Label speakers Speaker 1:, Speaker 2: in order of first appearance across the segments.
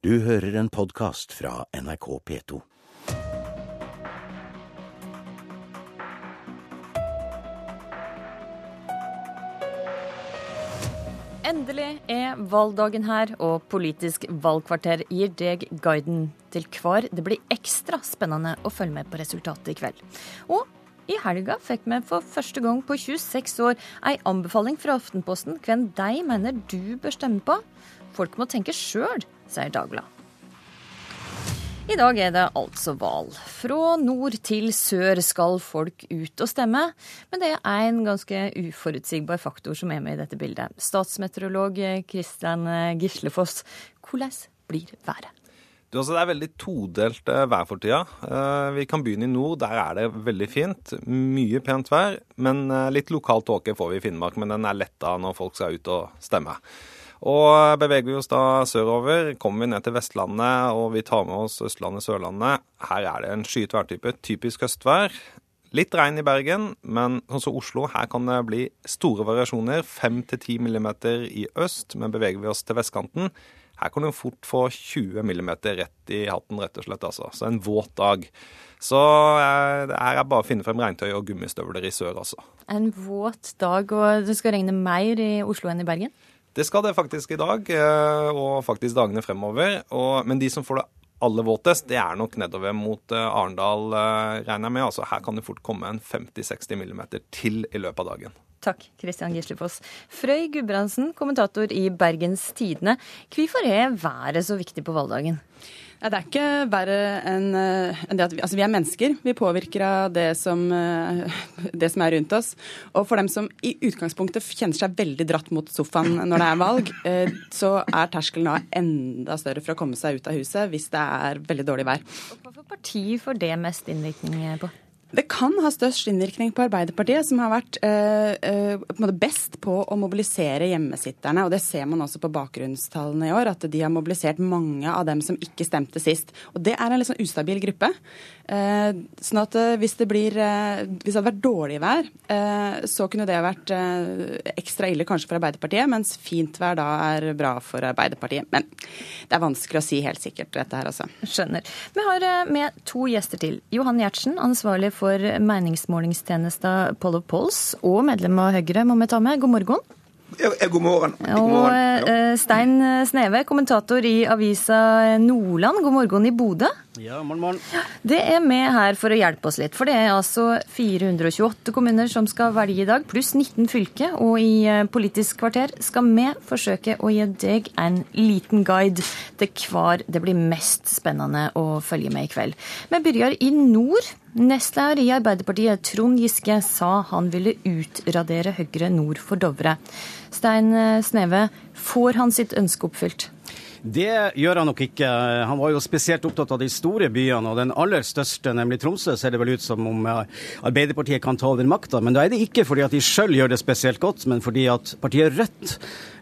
Speaker 1: Du hører en podkast fra NRK P2.
Speaker 2: Endelig er valgdagen her, og Politisk valgkvarter gir deg guiden til hver det blir ekstra spennende å følge med på resultatet i kveld. Og i helga fikk vi for første gang på 26 år ei anbefaling fra Aftenposten hvem de mener du bør stemme på. Folk må tenke sjøl, sier Dagbladet. I dag er det altså valg. Fra nord til sør skal folk ut og stemme. Men det er en ganske uforutsigbar faktor som er med i dette bildet. Statsmeteorolog Kristian Gislefoss, hvordan blir været?
Speaker 3: Du, altså, det er veldig todelt uh, vær for tida. Uh, vi kan begynne i nord. Der er det veldig fint. Mye pent vær. Men uh, litt lokal tåke får vi i Finnmark, men den er letta når folk skal ut og stemme. Og beveger vi oss da sørover, kommer vi ned til Vestlandet og vi tar med oss Østlandet, Sørlandet. Her er det en skyet værtype, typisk høstvær. Litt regn i Bergen, men sånn som Oslo, her kan det bli store variasjoner. 5-10 millimeter i øst, men beveger vi oss til vestkanten, her kan du fort få 20 millimeter rett i hatten, rett og slett. altså. Så en våt dag. Så eh, her er bare å finne frem regntøy og gummistøvler i sør, altså.
Speaker 2: En våt dag, og det skal regne mer i Oslo enn i Bergen?
Speaker 3: Det skal det faktisk i dag, eh, og faktisk dagene fremover. Og, men de som får det aller våtest, det er nok nedover mot eh, Arendal, regner jeg med. Altså, her kan det fort komme en 50-60 millimeter til i løpet av dagen.
Speaker 2: Takk, Kristian Gislefoss. Frøy Gudbrandsen, kommentator i Bergens Tidende. Hvorfor er været så viktig på valgdagen?
Speaker 4: Ja, det er ikke verre enn det at vi, altså vi er mennesker. Vi påvirker av det som, det som, er rundt oss. Og for dem som i utgangspunktet kjenner seg veldig dratt mot sofaen når det er valg, så er terskelen da enda større for å komme seg ut av huset hvis det er veldig dårlig vær.
Speaker 2: Hva for parti får det mest innvirkning på?
Speaker 4: Det kan ha størst innvirkning på Arbeiderpartiet, som har vært eh, på best på å mobilisere hjemmesitterne. og Det ser man også på bakgrunnstallene i år, at de har mobilisert mange av dem som ikke stemte sist. Og Det er en litt sånn ustabil gruppe. Eh, sånn at hvis det, blir, eh, hvis det hadde vært dårlig vær, eh, så kunne det vært ekstra ille kanskje for Arbeiderpartiet, mens fint vær da er bra for Arbeiderpartiet. Men det er vanskelig å si helt sikkert, dette her, altså.
Speaker 2: Skjønner. Vi har med to gjester til. Johan Gjertsen, ansvarlig for for meningsmålingstjenesta Poll of Polls og medlem av Høyre, må vi ta med. God morgen.
Speaker 5: God morgen. God
Speaker 2: morgen. Og. Stein Sneve, kommentator i avisa Nordland, god morgen i Bodø.
Speaker 6: Ja, morgen, morgen.
Speaker 2: Det er med her for å hjelpe oss litt. For det er altså 428 kommuner som skal velge i dag, pluss 19 fylker. Og i Politisk kvarter skal vi forsøke å gi deg en liten guide til hver det blir mest spennende å følge med i kveld. Vi begynner i nord. Nestleder i Arbeiderpartiet, Trond Giske, sa han ville utradere Høyre nord for Dovre. Stein Sneve, får han sitt ønske oppfylt?
Speaker 6: Det gjør han nok ikke. Han var jo spesielt opptatt av de store byene, og den aller største, nemlig Tromsø, ser det vel ut som om Arbeiderpartiet kan ta over makta. Men da er det ikke fordi at de sjøl gjør det spesielt godt, men fordi at partiet Rødt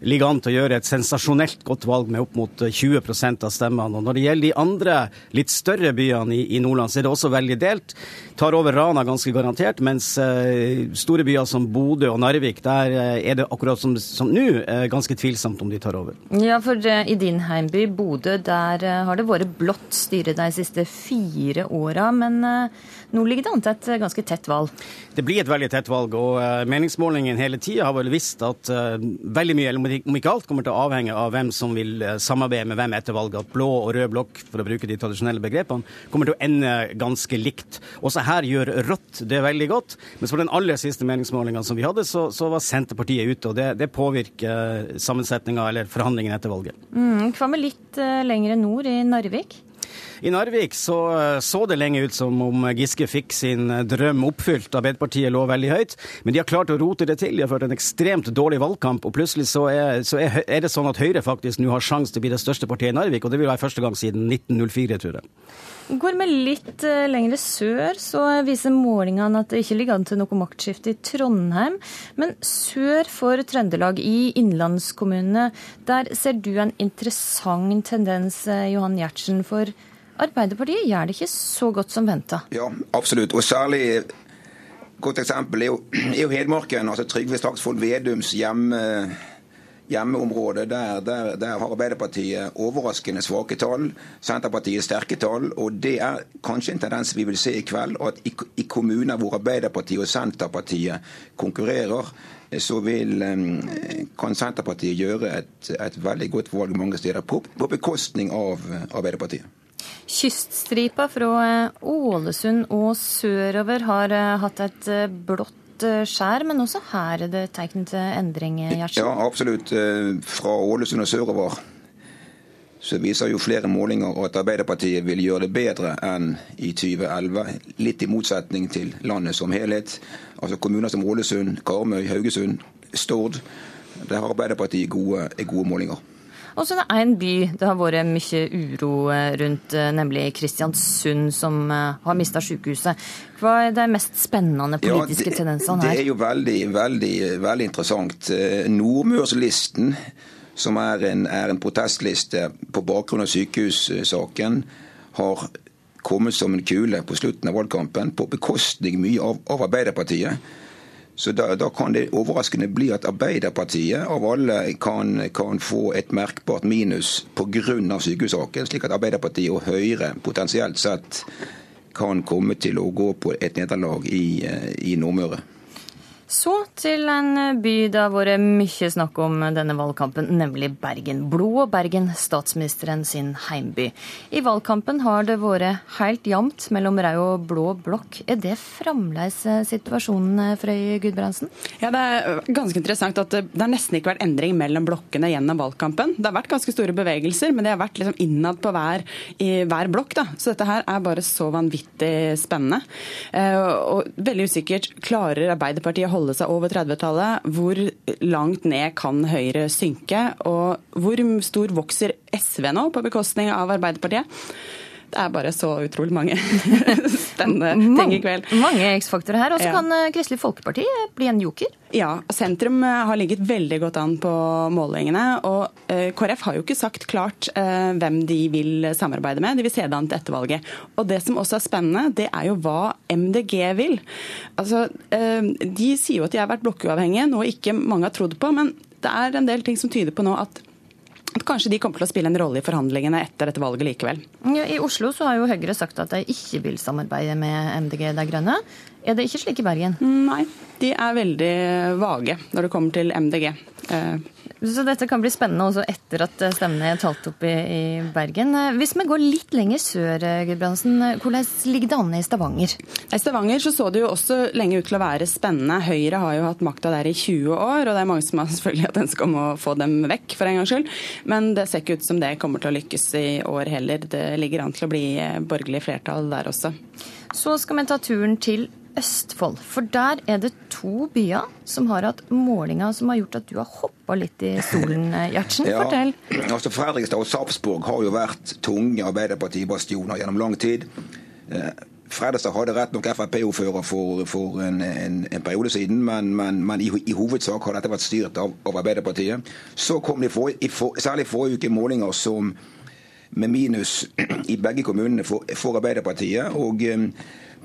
Speaker 6: ligger an til å gjøre et sensasjonelt godt valg med opp mot 20% av stemmene. Og når det gjelder de andre litt større byene i, i Nordland, så er det også veldig delt. Tar over Rana ganske garantert, mens uh, store byer som Bodø og Narvik, der er det akkurat som, som nå ganske tvilsomt om de tar over.
Speaker 2: Ja, for i din heimby Bodø, der har det vært blått styre de siste fire åra. Men nå ligger det an til et ganske tett valg?
Speaker 6: Det blir et veldig tett valg, og meningsmålingen hele tida har vel visst at veldig mye, eller om ikke alt kommer til å avhenge av hvem som vil samarbeide med hvem etter valget. At blå og rød blokk, for å bruke de tradisjonelle begrepene, kommer til å ende ganske likt. Også her gjør Rødt det veldig godt. Mens på den aller siste meningsmålinga som vi hadde, så, så, var Senterpartiet ute. Og det, det påvirker sammensetninga eller forhandlingene etter valget.
Speaker 2: Mm, hva med litt uh, lenger nord, i Narvik?
Speaker 6: I Narvik så, så det lenge ut som om Giske fikk sin drøm oppfylt. Arbeiderpartiet lå veldig høyt, men de har klart å rote det til. De har ført en ekstremt dårlig valgkamp, og plutselig så er, så er, det sånn at Høyre faktisk nå har sjanse til å bli det største partiet i Narvik, og det vil være første gang siden 1904, tror jeg.
Speaker 2: Går vi litt lengre sør, så viser målingene at det ikke ligger an til noe maktskifte i Trondheim. Men sør for Trøndelag, i innlandskommunene, der ser du en interessant tendens, Johan Gjertsen. For Arbeiderpartiet gjør det ikke så godt som venta.
Speaker 5: Ja, absolutt. Og særlig et godt eksempel er jo, er jo Hedmarken. altså Trygve Slagsvold Vedums hjemme, hjemmeområde, der, der, der, har Arbeiderpartiet overraskende svake tall. Senterpartiet sterke tall. Og det er kanskje en tendens vi vil se i kveld. At i, i kommuner hvor Arbeiderpartiet og Senterpartiet konkurrerer, så vil, kan Senterpartiet gjøre et, et veldig godt valg mange steder, på, på bekostning av Arbeiderpartiet.
Speaker 2: Kyststripa fra Ålesund og sørover har hatt et blått skjær, men også her er det tegn til endring? Gjertsen?
Speaker 5: Ja, absolutt. Fra Ålesund og sørover så viser jo flere målinger at Arbeiderpartiet vil gjøre det bedre enn i 2011. Litt i motsetning til landet som helhet. Altså Kommuner som Ålesund, Karmøy, Haugesund, Stord. Der har Arbeiderpartiet gode, gode målinger.
Speaker 2: Og så er det en by det har vært mye uro rundt, nemlig Kristiansund, som har mista sykehuset. Hva er de mest spennende politiske
Speaker 5: ja, det,
Speaker 2: tendensene her?
Speaker 5: Det er jo veldig, veldig, veldig interessant. Nordmørslisten som er en, er en, protestliste på bakgrunn av sykehussaken, har kommet som en kule på slutten av valgkampen, på bekostning mye av, av Arbeiderpartiet. Så da, da, kan det overraskende bli at Arbeiderpartiet av alle kan, kan få et merkbart minus pga. sykehussaken, slik at Arbeiderpartiet og Høyre potensielt sett kan komme til å gå på et nederlag i, i Nordmøre.
Speaker 2: Så til en by det har vært mye snakk om denne valgkampen, nemlig Bergen. Blod og Bergen, statsministeren sin heimby. I valgkampen har det vært helt jevnt mellom rød og blå blokk. Er det fremdeles situasjonen, Frøy Gudbrandsen?
Speaker 4: Ja, Det er ganske interessant at det har nesten ikke vært endring mellom blokkene gjennom valgkampen. Det har vært ganske store bevegelser, men det har vært liksom innad på hver, hver blokk. da. Så dette her er bare så vanvittig spennende. Og veldig usikkert klarer Arbeiderpartiet å holde seg over 30-tallet. Hvor langt ned kan Høyre synke? Og hvor stor vokser SV nå, på bekostning av Arbeiderpartiet? Det er bare så utrolig mange spennende ting i kveld.
Speaker 2: Mange X-faktorer her. Og så ja. kan Kristelig Folkeparti bli en joker?
Speaker 4: Ja, sentrum har ligget veldig godt an på målingene. Og KrF har jo ikke sagt klart hvem de vil samarbeide med. De vil se det an til etter valget. Og det som også er spennende, det er jo hva MDG vil. Altså, De sier jo at de har vært blokkuavhengige, noe ikke mange har trodd på. Men det er en del ting som tyder på nå at at kanskje de kommer til å spille en rolle i forhandlingene etter dette valget likevel.
Speaker 2: Ja, I Oslo så har jo Høyre sagt at de ikke vil samarbeide med MDG De Grønne. Er det ikke slik i Bergen?
Speaker 4: Nei, de er veldig vage når det kommer til MDG.
Speaker 2: Så dette kan bli spennende også etter at stemmene er talt opp i, i Bergen. Hvis vi går litt lenger sør, Gudbrandsen, hvordan ligger det an i Stavanger?
Speaker 4: I Stavanger så, så det jo også lenge ut til å være spennende. Høyre har jo hatt makta der i 20 år, og det er mange som har selvfølgelig hatt ønske om å få dem vekk, for en gangs skyld. Men det ser ikke ut som det kommer til å lykkes i år heller. Det ligger an til å bli borgerlig flertall der også.
Speaker 2: Så skal vi ta turen til Østfold. For der er det to byer som har hatt målinger som har gjort at du har hoppa litt i stolen, Gjertsen.
Speaker 5: Ja,
Speaker 2: Fortell.
Speaker 5: Altså Fredrikstad og Sarpsborg har jo vært tunge Arbeiderparti-bastioner gjennom lang tid. Fredrikstad hadde rett nok Frp-ordfører for, for en, en, en, periode siden, men, men, men i, i, hovedsak har dette vært styrt av, av Arbeiderpartiet. Så kom det for, i for, særlig forrige uke målinger som med minus i begge kommunene for, for Arbeiderpartiet. og um,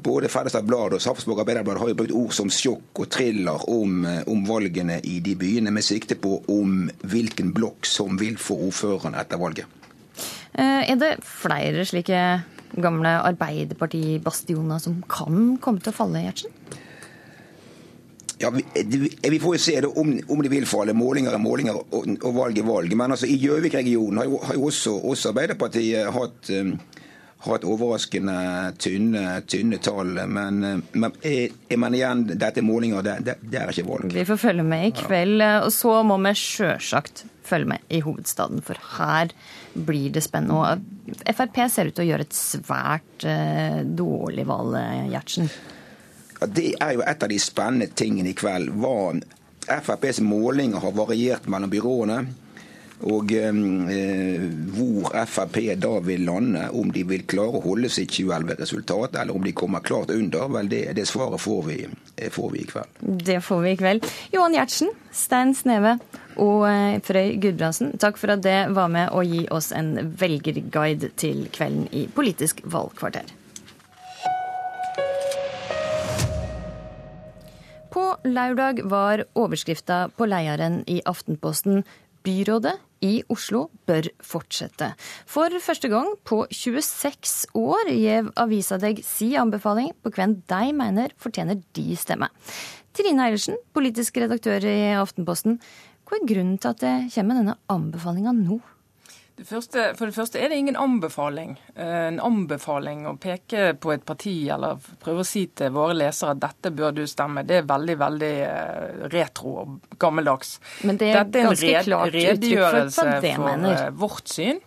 Speaker 5: både Fredrikstad Blad og Sarpsborg Arbeiderblad har jo brukt ord som sjokk og thriller om, om, valgene i de byene, med sikte på om hvilken blokk som vil få ordføreren etter valget.
Speaker 2: Er det flere slike gamle Arbeiderparti-bastioner som kan komme til å falle, Gjertsen?
Speaker 5: Ja, vi, vi, får jo se det om, om de vil falle. Målinger er målinger og, og valg er valg. Men altså, i Gjøvik-regionen har har jo også, også, Arbeiderpartiet hatt um, hatt overraskende tynne, tynne tall. Men, men jeg, jeg mener igjen, dette er målinger, det, det, det, er ikke valg.
Speaker 2: Vi får følge med i kveld. Og så må vi sjølsagt følge med i hovedstaden, for her blir det spennende. Og Frp ser ut til å gjøre et svært uh, dårlig valg, Gjertsen.
Speaker 5: Ja, det er jo et av de spennende tingene i kveld. Hva FrPs målinger har variert mellom byråene. Og eh, hvor Frp da vil lande, om de vil klare å holde sitt 2011-resultat, eller om de kommer klart under, vel det, det svaret får vi, får vi, i kveld.
Speaker 2: Det får vi i kveld. Johan Gjertsen, Stein Sneve og Frøy Gudbrandsen, takk for at det var med å gi oss en velgerguide til kvelden i Politisk valgkvarter. På lørdag var overskrifta på lederen i Aftenposten byrådet i Oslo bør fortsette. For første gang på 26 år gjev avisa deg si anbefaling på hvem de mener fortjener de stemme. Trine Eilertsen, politisk redaktør i Aftenposten. Hva er grunnen til at det kommer denne anbefalinga nå?
Speaker 7: Det første, for det første er det ingen anbefaling. Eh, en anbefaling å peke på et parti eller prøve å si til våre lesere at dette bør du stemme, det er veldig veldig eh, retro og gammeldags.
Speaker 2: Men det er,
Speaker 7: dette er
Speaker 2: ganske
Speaker 7: red,
Speaker 2: klart
Speaker 7: redegjørelse
Speaker 2: for det
Speaker 7: for eh, vårt syn.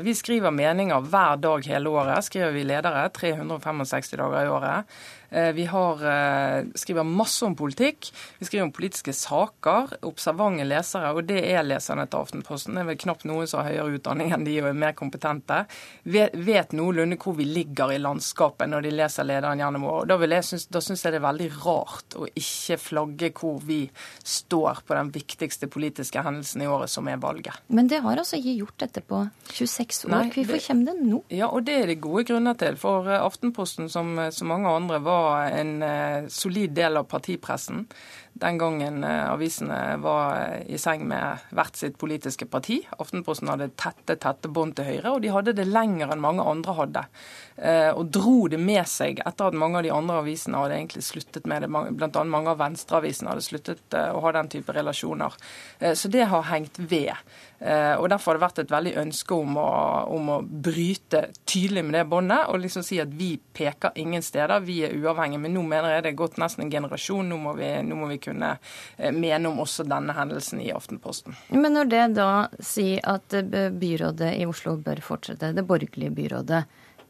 Speaker 7: Vi skriver meninger hver dag hele året. Skriver vi ledere 365 dager i året. Eh, Vi har, eh, skriver masse om politikk. Vi skriver om politiske saker. Observante lesere, og det er leserne til Aftenposten. Det er vel knapt noen som har høyere utdanning enn de og er mer kompetente. Vet, vet noenlunde hvor vi ligger i landskapet når de leser lederen gjennom året. Da, jeg synes, da syns jeg det er veldig rart å ikke flagge hvor vi står på den viktigste politiske hendelsen i året, som er valget.
Speaker 2: Men det har altså ikke gjort dette på 26 år. Hvorfor kommer det nå?
Speaker 7: Ja, og det er det gode grunner til. For eh, Aftenposten, som så mange andre, var en eh, solid del av partipressen. Den gangen eh, avisene var i seng med hvert sitt politiske parti. Aftenposten hadde tette, tette bånd til Høyre, og de hadde det lenger enn mange andre hadde. Eh, Og dro det med seg etter at mange av de andre avisene hadde egentlig sluttet med det. Blant annet mange av venstreavisene hadde sluttet eh, å ha den type relasjoner. Så det har hengt ved. Og Derfor har det vært et veldig ønske om å, om å bryte tydelig med det båndet og liksom si at vi peker ingen steder, vi er uavhengige. Men nå mener jeg det er gått nesten en generasjon. Nå må vi, nå må vi kunne eh, mene om også denne hendelsen i Aftenposten.
Speaker 2: Men når det da sier at eh, byrådet i Oslo bør fortsette, det borgerlige byrådet,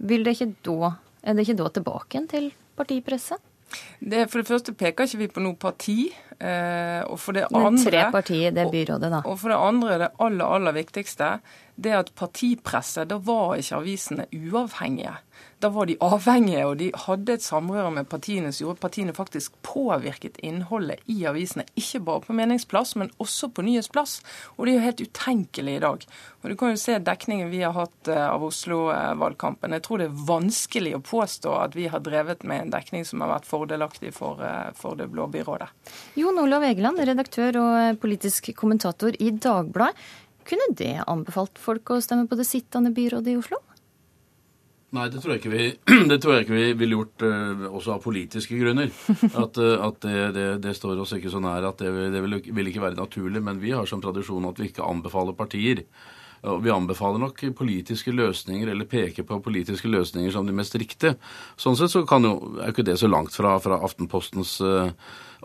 Speaker 2: vil det ikke da, er det ikke da tilbake igjen til partipresset?
Speaker 7: Det, for det første peker ikke vi på noe parti. Eh, og for det
Speaker 2: Men
Speaker 7: andre,
Speaker 2: tre partier i det byrådet, da.
Speaker 7: Og for det andre, det aller, aller viktigste, det at partipresset, da var ikke avisene uavhengige. Da var de avhengige, og de hadde et samrøre med partiene som gjorde at partiene faktisk påvirket innholdet i avisene. Ikke bare på meningsplass, men også på nyhetsplass. Og det er jo helt utenkelig i dag. Og Du kan jo se dekningen vi har hatt eh, av Oslo-valgkampen. Jeg tror det er vanskelig å påstå at vi har drevet med en dekning som har vært fordelaktig for, eh, for det blå byrådet.
Speaker 2: Jon Olav Egeland, redaktør og eh, politisk kommentator i Dagbladet. Kunne det anbefalt folk å stemme på det sittende byrådet i Oslo?
Speaker 8: Nei, det tror jeg ikke vi, det tror jeg ikke vi ville gjort eh, også av politiske grunner. At, eh, at det, det, det står oss ikke så nær at det, det vil, vil ikke være naturlig. Men vi har som tradisjon at vi ikke anbefaler partier. Vi anbefaler nok politiske løsninger, eller peker på politiske løsninger som de mest riktige. Sånn sett så kan jo, er jo ikke det så langt fra, fra Aftenpostens eh,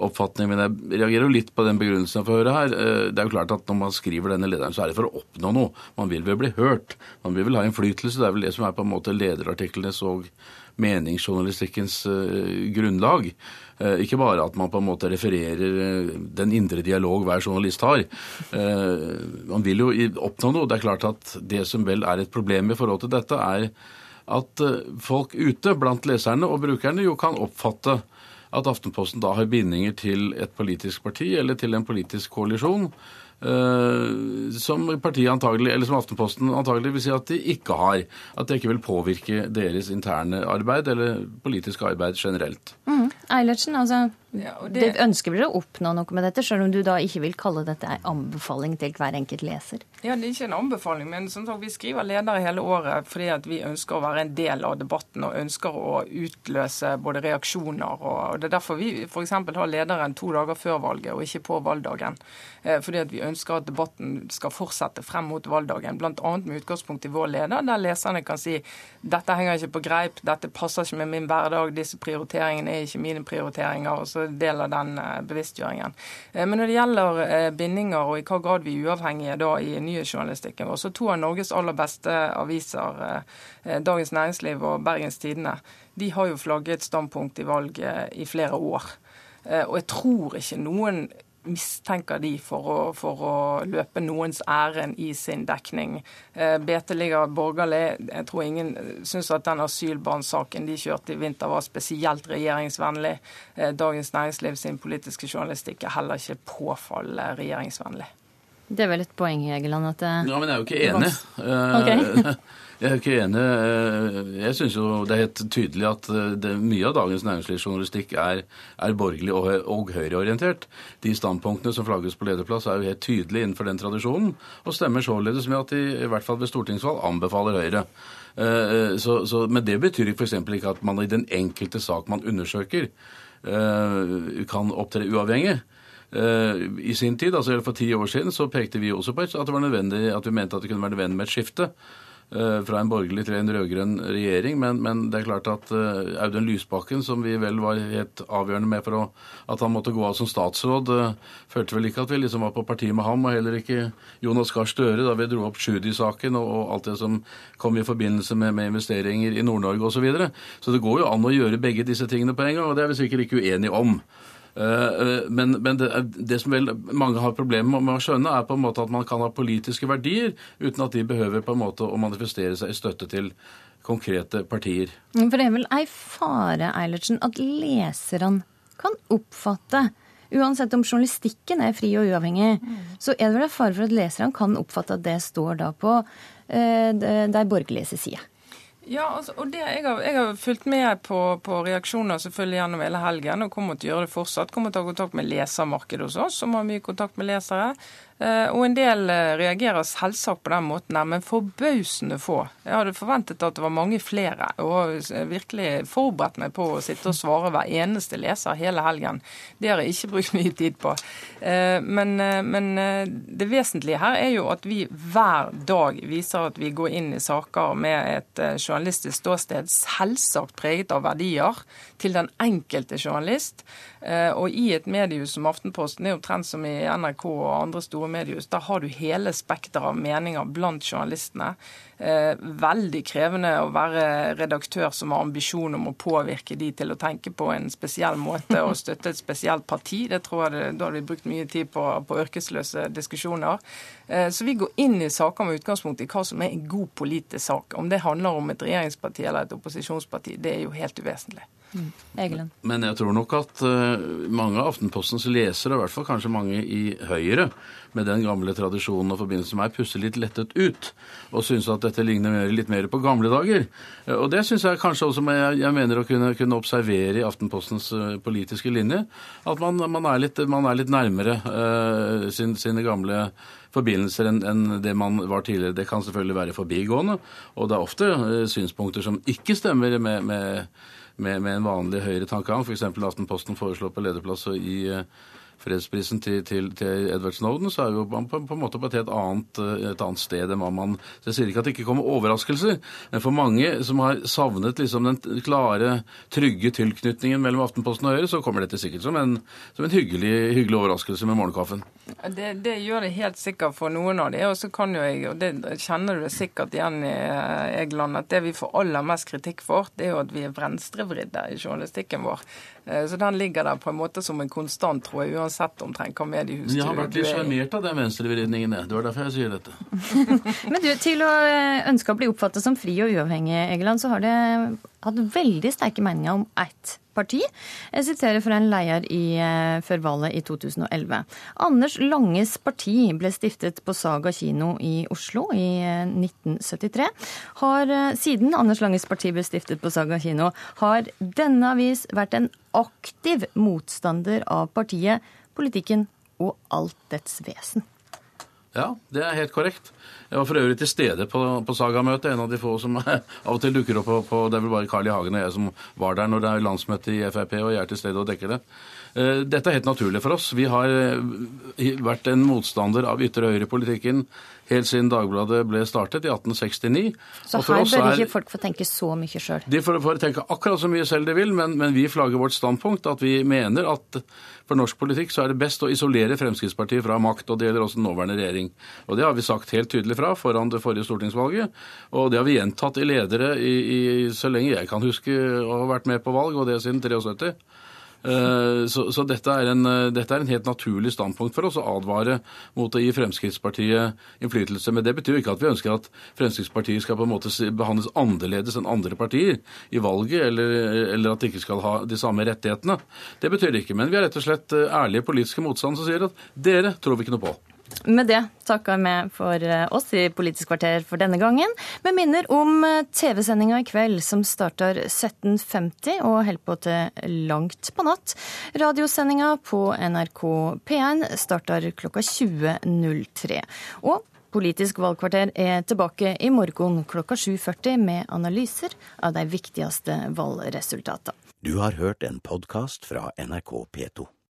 Speaker 8: oppfatning. Men jeg reagerer jo litt på den begrunnelsen jeg får høre her. Eh, Det er jo klart at når man skriver denne lederen, så er det for å oppnå noe. Man vil vel bli hørt. Man vil vel ha innflytelse. Det er vel det som er på en måte lederartiklenes og meningsjournalistikkens eh, grunnlag. Eh, ikke bare at man på en måte refererer den indre dialog hver journalist har. Man vil jo oppnå noe. Det er klart at det som vel er et problem i forhold til dette, er at folk ute blant leserne og brukerne jo kan oppfatte at Aftenposten da har bindinger til et politisk parti eller til en politisk koalisjon. Uh, som som Aftenposten antagelig vil si at de ikke har. At det ikke vil påvirke deres interne arbeid eller politiske arbeid generelt.
Speaker 2: Mm. Eilertsen, altså,
Speaker 7: Ja,
Speaker 2: det...
Speaker 7: det-
Speaker 2: ønsker vel å oppnå noe med dette, selv om du da ikke vil kalle dette en anbefaling til hver enkelt leser?
Speaker 7: Ja, Det er ikke en anbefaling, men som sagt, vi skriver ledere hele året fordi at vi ønsker å være en del av debatten og ønsker å utløse både reaksjoner. og og Det er derfor vi f.eks. har lederen to dager før valget og ikke på valgdagen. Eh, Fordi at vi ønsker at debatten skal fortsette frem mot valgdagen, bl.a. med utgangspunkt i vår leder, der leserne kan si dette henger ikke på greip, dette passer ikke med min hverdag, disse prioriteringene er ikke mine prioriteringer. og så del av den eh, bevisstgjøringen. Eh, Men når det gjelder eh, bindinger og i hva grad vi er uavhengige da i nyhetsjournalistikken vår, så to av Norges aller beste aviser, Dagens Næringsliv og Bergens Tidende, de har jo flagget et standpunkt i valg i flere år. Og jeg tror ikke noen mistenker de for å, for å løpe noens ærend i sin dekning. Eh, BT ligger borgerlig. Jeg tror ingen syns at den asylbarnsaken de kjørte i vinter var spesielt regjeringsvennlig. Eh, Dagens Næringsliv sin politiske journalistikk er heller ikke påfallende regjeringsvennlig.
Speaker 2: Det er vel et poeng, Egeland, at det
Speaker 8: Ja, men jeg er jo ikke enig.
Speaker 2: Ok.
Speaker 8: Jeg er ikke enig. Eh, jeg syns jo det er helt tydelig at eh, det, mye av dagens næringslivsjournalistikk er, er borgerlig og, og høyreorientert. De standpunktene som flagges på lederplass er jo helt tydelige innenfor den tradisjonen, og stemmer således med at de i hvert fall ved stortingsvalg anbefaler Høyre. Eh, så, så, men det betyr f.eks. ikke at man i den enkelte sak man undersøker, kan opptre uavhengig. I sin tid, altså for ti år siden, så pekte vi også på at det var nødvendig, at vi mente at det kunne være nødvendig med et skifte. Eh, fra en borgerlig til en rød-grønn regjering. Men, men, det er klart at uh, Audun Lysbakken, som vi vel var helt avgjørende med for å, at han måtte gå av som statsråd, uh, følte vel ikke at vi liksom var på parti med ham, og heller ikke Jonas Gahr Støre da vi dro opp Tschudi-saken og, og, alt det som kom i forbindelse med, med investeringer i Nord-Norge osv. Så, videre. så det går jo an å gjøre begge disse tingene på en gang, og det er vi sikkert ikke uenige om. Eh, eh, men, men det, det, som vel mange har problemer med å skjønne, er på en måte at man kan ha politiske verdier uten at de behøver på en måte å manifestere seg i støtte til konkrete partier.
Speaker 2: For det er vel ei fare, Eilertsen, at leserne kan oppfatte Uansett om journalistikken er fri og uavhengig, så er det vel en fare for at leserne kan oppfatte at det står da på eh, de borgerlige side.
Speaker 7: Ja, altså, og det, jeg, har, jeg har fulgt med på, på, reaksjoner selvfølgelig gjennom hele helgen og kommer til å gjøre det fortsatt. Kommer til å ha kontakt med lesermarkedet hos oss, som har mye kontakt med lesere. Eh, og en del eh, reagerer selvsagt på den måten, men forbausende få. Jeg hadde forventet at det var mange flere, og virkelig forberedt meg på å sitte og svare hver eneste leser hele helgen. Det har jeg ikke brukt mye tid på. Eh, men, men det vesentlige her er jo at vi hver dag viser at vi går inn i saker med et journalistisk ståsted, selvsagt preget av verdier til den enkelte journalist. Og i et mediehus som Aftenposten, det er omtrent som i NRK og andre store mediehus. Der har du hele spekteret av meninger blant journalistene. Eh, veldig krevende å være redaktør som har ambisjon om å påvirke de til å tenke på en spesiell måte og støtte et spesielt parti. Det tror jeg det, Da har vi brukt mye tid på, på ørkesløse diskusjoner. Eh, så vi går inn i saker med utgangspunkt i hva som er en god politisk sak. Om det handler om et regjeringsparti eller et opposisjonsparti, det er jo helt uvesentlig.
Speaker 2: Mm.
Speaker 8: Men jeg tror nok at uh, mange av Aftenpostens lesere, i hvert fall kanskje mange i Høyre, med den gamle tradisjonen og forbindelsen med meg, pusser litt lettet ut og syns at dette ligner mer, litt mer på gamle dager. Uh, og det syns jeg kanskje også jeg, jeg mener å kunne, kunne, observere i Aftenpostens uh, politiske linje. At man, man, er, litt, man er, litt, nærmere sin, sine gamle forbindelser enn en det man var tidligere. Det kan selvfølgelig være forbigående, og det er ofte synspunkter som ikke stemmer med, med med, med en vanlig høyre-tankegang. F.eks. Aftenposten foreslår på lederplass i eh, fredsprisen til, til, til, Edward Snowden, så er jo man på, på, en måte på et helt annet, eh, et annet sted enn hva man så Jeg sier ikke at det ikke kommer overraskelser, men for mange som har savnet liksom den klare, trygge tilknytningen mellom Aftenposten og Høyre, så kommer dette sikkert som en, som en hyggelig, hyggelig, overraskelse med morgenkaffen.
Speaker 7: Det, det, gjør det helt sikkert for noen av de, og så kan jo jeg, og det kjenner du det sikkert igjen i eh, Egeland, at det vi får aller mest kritikk for, det er jo at vi er venstrevridde i journalistikken vår. Eh, så den ligger der på en måte som en konstant, tror jeg, uansett omtrent hva mediehus
Speaker 8: du Jeg har vært litt sjarmert av den venstrevridningen, det var derfor jeg sier dette.
Speaker 2: Men du, til å eh, ønske å bli oppfattet som fri og uavhengig, Egeland, så har det hatt veldig sterke meninger om ett parti. Jeg siterer fra en leder eh, før valget i 2011. Anders Langes parti ble stiftet på Saga kino i Oslo i 1973. Eh, har, eh, siden Anders Langes parti ble stiftet på Saga kino, har denne avis vært en aktiv motstander av partiet, politikken og alt dets vesen.
Speaker 8: Ja, det er helt korrekt. Jeg var for øvrig til stede på, på Saga-møtet, en av de få som av og til dukker opp på, på Det er vel bare Carl I. Hagen og jeg som var der når det er landsmøte i Frp, og jeg er til stede og dekker det. Eh, dette er helt naturlig for oss. Vi har eh, vært en motstander av ytre høyre-politikken helt siden Dagbladet ble startet i 1869.
Speaker 2: Så her bør ikke folk få tenke så mye sjøl?
Speaker 8: De får, får, tenke akkurat så mye selv de vil, men, men vi flagger vårt standpunkt. At vi mener at for norsk politikk så er det best å isolere Fremskrittspartiet fra makt. Og det gjelder også den nåværende regjering. Og det har vi sagt helt tydelig fra foran det forrige stortingsvalget. Og det har vi gjentatt i ledere i, i, så lenge jeg kan huske å ha vært med på valg, og det siden 73. Eh, så, så dette, er en, eh, dette, er en, helt naturlig standpunkt for oss å advare mot å gi Fremskrittspartiet innflytelse. Men det betyr ikke at vi ønsker at Fremskrittspartiet skal på en måte behandles annerledes enn andre partier i valget, eller, eller at de ikke skal ha de samme rettighetene. Det betyr det ikke. Men vi er rett og slett eh, ærlige politiske motstandere som sier at dere tror vi ikke noe på.
Speaker 2: Med det takker vi for eh, oss i Politisk kvarter for denne gangen. Vi minner om eh, TV-sendinga i kveld som starter 17.50 og holder på til langt på natt. Radiosendinga på NRK P1 starter klokka 20.03. Og Politisk valgkvarter er tilbake i morgen klokka 7.40 med analyser av de viktigste valgresultatene.
Speaker 1: Du har hørt en podkast fra NRK P2.